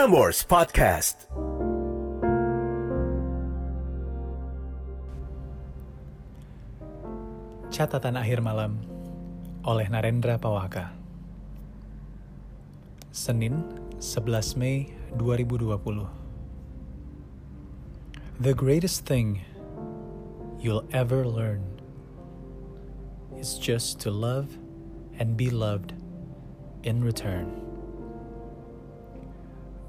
Prambors Podcast. Catatan akhir malam oleh Narendra Pawaka. Senin, 11 Mei 2020. The greatest thing you'll ever learn is just to love and be loved in return.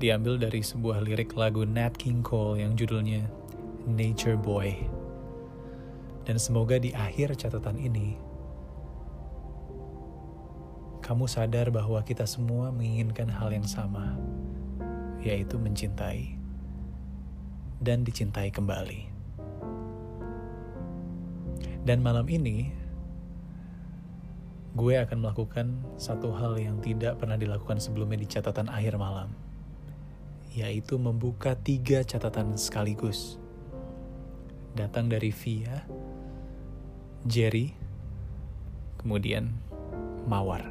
Diambil dari sebuah lirik lagu Nat King Cole yang judulnya Nature Boy. Dan semoga di akhir catatan ini, kamu sadar bahwa kita semua menginginkan hal yang sama, yaitu mencintai dan dicintai kembali. Dan malam ini, gue akan melakukan satu hal yang tidak pernah dilakukan sebelumnya di catatan akhir malam, yaitu membuka tiga catatan sekaligus. Datang dari Via, Jerry, kemudian Mawar.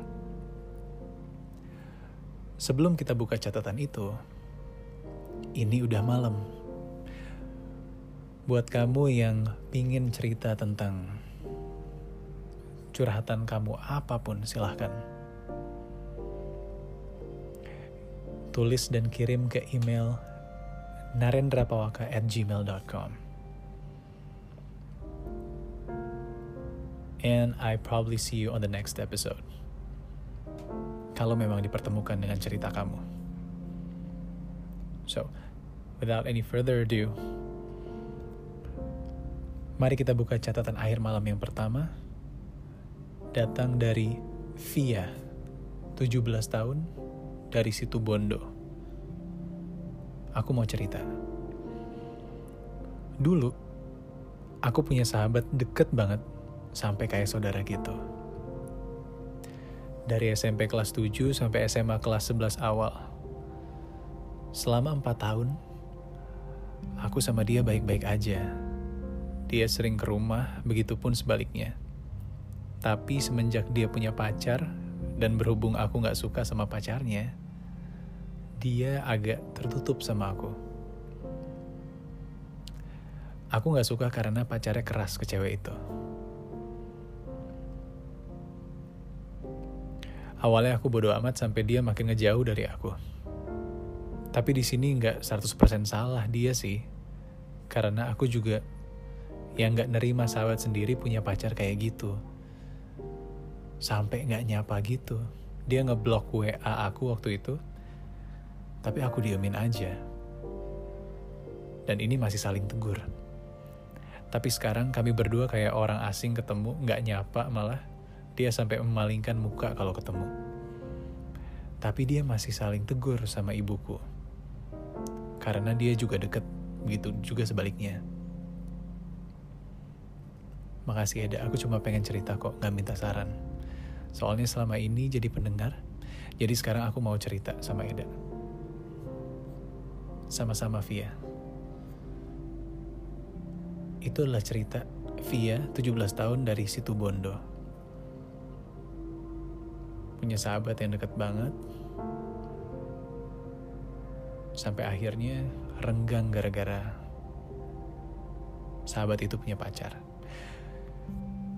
Sebelum kita buka catatan itu, ini udah malam. Buat kamu yang pingin cerita tentang curhatan kamu apa pun, silahkan. Tulis dan kirim ke email narendrapawaka at gmail.com. And I probably see you on the next episode. Kalau memang dipertemukan dengan cerita kamu. So, without any further ado, mari kita buka catatan akhir malam yang pertama. Datang dari Via, 17 tahun, dari situ Bondo. Aku mau cerita. Dulu, aku punya sahabat deket banget sampai kayak saudara gitu. Dari SMP kelas 7 sampai SMA kelas 11 awal. Selama 4 tahun, aku sama dia baik-baik aja. Dia sering ke rumah, begitupun sebaliknya. Tapi semenjak dia punya pacar, dan berhubung aku gak suka sama pacarnya, dia agak tertutup sama aku. Aku gak suka karena pacarnya keras ke cewek itu. Awalnya aku bodoh amat sampai dia makin ngejauh dari aku. Tapi di sini nggak 100% salah dia sih. Karena aku juga yang nggak nerima sahabat sendiri punya pacar kayak gitu. Sampai nggak nyapa gitu. Dia ngeblok WA aku waktu itu. Tapi aku diemin aja. Dan ini masih saling tegur. Tapi sekarang kami berdua kayak orang asing ketemu, nggak nyapa malah dia sampai memalingkan muka kalau ketemu. Tapi dia masih saling tegur sama ibuku. Karena dia juga deket, begitu juga sebaliknya. Makasih Eda, aku cuma pengen cerita kok, gak minta saran. Soalnya selama ini jadi pendengar, jadi sekarang aku mau cerita sama Eda. Sama-sama Via. Itu adalah cerita Via, 17 tahun dari situ Bondo punya sahabat yang deket banget. Sampai akhirnya renggang gara-gara sahabat itu punya pacar.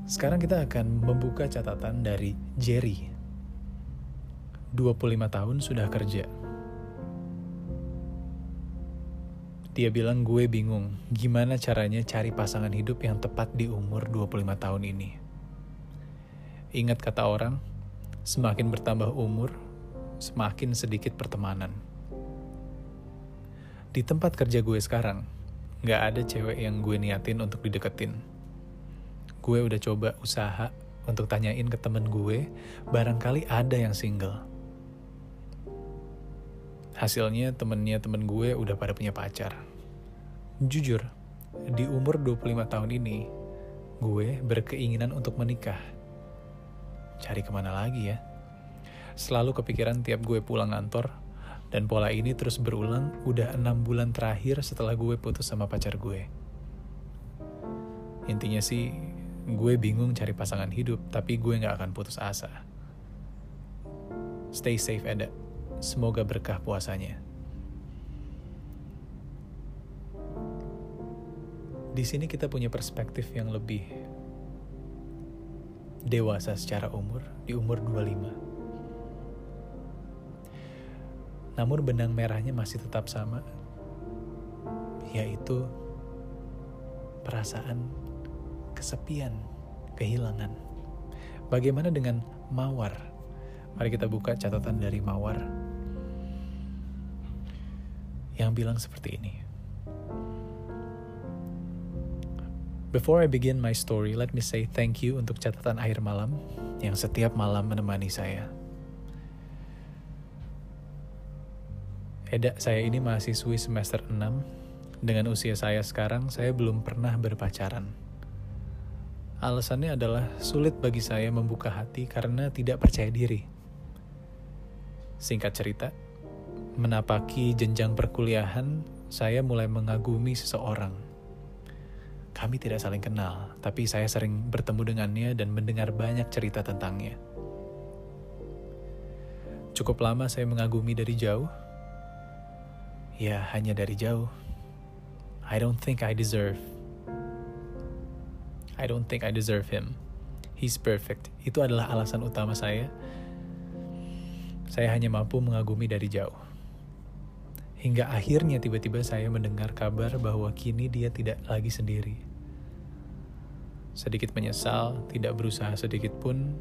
Sekarang kita akan membuka catatan dari Jerry. 25 tahun sudah kerja. Dia bilang gue bingung gimana caranya cari pasangan hidup yang tepat di umur 25 tahun ini. Ingat kata orang, Semakin bertambah umur, semakin sedikit pertemanan. Di tempat kerja gue sekarang, gak ada cewek yang gue niatin untuk dideketin. Gue udah coba usaha untuk tanyain ke temen gue, barangkali ada yang single. Hasilnya temennya temen gue udah pada punya pacar. Jujur, di umur 25 tahun ini, gue berkeinginan untuk menikah cari ke mana lagi ya? Selalu kepikiran tiap gue pulang kantor, dan pola ini terus berulang udah enam bulan terakhir setelah gue putus sama pacar gue. Intinya sih, gue bingung cari pasangan hidup, tapi gue gak akan putus asa. Stay safe, Eda. Semoga berkah puasanya. Di sini kita punya perspektif yang lebih dewasa secara umur di umur 25. Namun benang merahnya masih tetap sama, yaitu perasaan kesepian, kehilangan. Bagaimana dengan mawar? Mari kita buka catatan dari mawar yang bilang seperti ini. Before I begin my story, let me say thank you untuk catatan akhir malam yang setiap malam menemani saya. Eda, saya ini mahasiswi semester 6. Dengan usia saya sekarang, saya belum pernah berpacaran. Alasannya adalah sulit bagi saya membuka hati karena tidak percaya diri. Singkat cerita, menapaki jenjang perkuliahan, saya mulai mengagumi seseorang kami tidak saling kenal, tapi saya sering bertemu dengannya dan mendengar banyak cerita tentangnya. Cukup lama saya mengagumi dari jauh. Ya, hanya dari jauh. I don't think I deserve. I don't think I deserve him. He's perfect. Itu adalah alasan utama saya. Saya hanya mampu mengagumi dari jauh. Hingga akhirnya tiba-tiba saya mendengar kabar bahwa kini dia tidak lagi sendiri. Sedikit menyesal, tidak berusaha sedikit pun,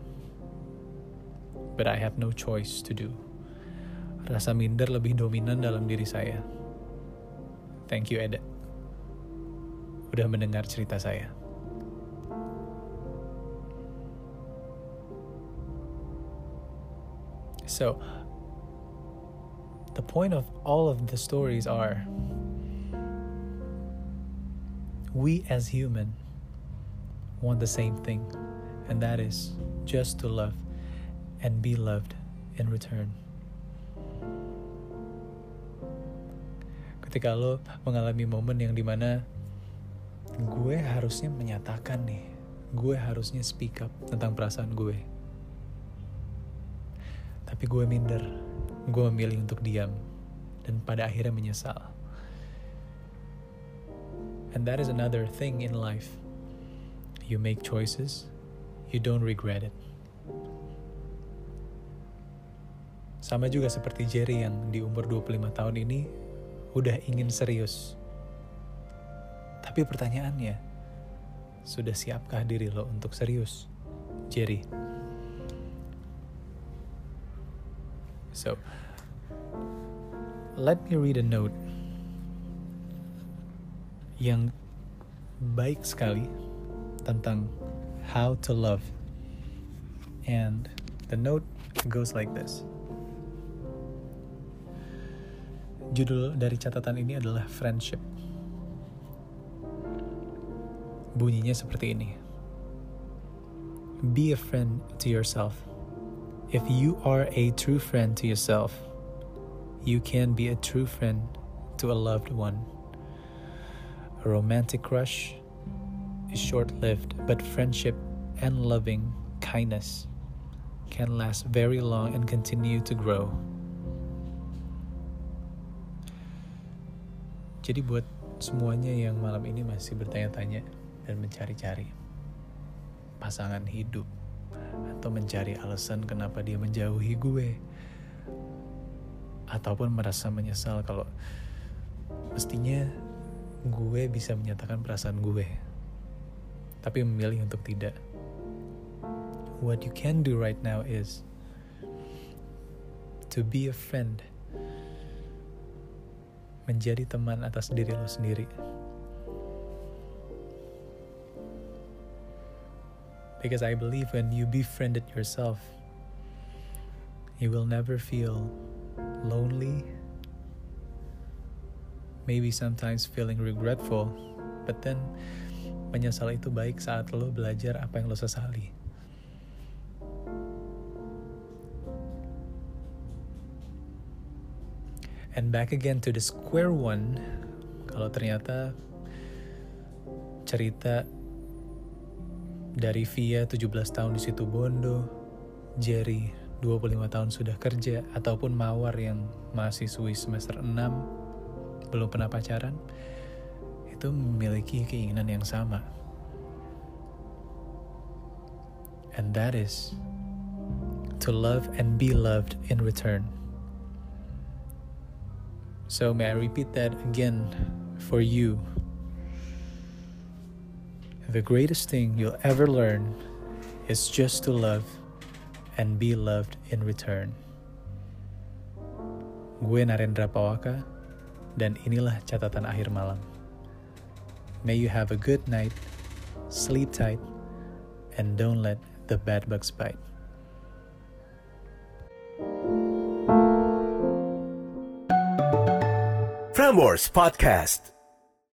but I have no choice to do. Rasa minder lebih dominan dalam diri saya. Thank you, Eda. Udah mendengar cerita saya. So, the point of all of the stories are we as human want the same thing and that is just to love and be loved in return. Ketika lo mengalami momen yang di mana gue harusnya menyatakan nih gue harusnya speak up tentang perasaan gue. Tapi gue minder gue memilih untuk diam dan pada akhirnya menyesal. And that is another thing in life. You make choices, you don't regret it. Sama juga seperti Jerry yang di umur 25 tahun ini udah ingin serius. Tapi pertanyaannya, sudah siapkah diri lo untuk serius? Jerry. So, let me read a note yang baik sekali tentang how to love. And the note goes like this. Judul dari catatan ini adalah friendship. Bunyinya seperti ini. Be a friend to yourself. If you are a true friend to yourself, you can be a true friend to a loved one. A romantic crush is short lived, but friendship and loving kindness can last very long and continue to grow. Jadi buat semuanya yang malam ini masih bertanya-tanya dan mencari-cari pasangan hidup atau mencari alasan kenapa dia menjauhi gue. Ataupun merasa menyesal kalau mestinya gue bisa menyatakan perasaan gue. Tapi memilih untuk tidak. What you can do right now is to be a friend. Menjadi teman atas diri lo sendiri Because I believe when you befriended yourself, you will never feel lonely, maybe sometimes feeling regretful, but then menyesal itu baik saat lo belajar apa yang lo sesali. And back again to the square one, kalau ternyata cerita dari Via 17 tahun di situ Bondo, Jerry 25 tahun sudah kerja, ataupun Mawar yang masih mahasiswi semester 6 belum pernah pacaran, itu memiliki keinginan yang sama. And that is to love and be loved in return. So, may I repeat that again for you? The greatest thing you'll ever learn is just to love and be loved in return. Gue Narendra Pawaka, dan inilah catatan akhir malam. May you have a good night, sleep tight, and don't let the bad bugs bite. Frameworks Podcast.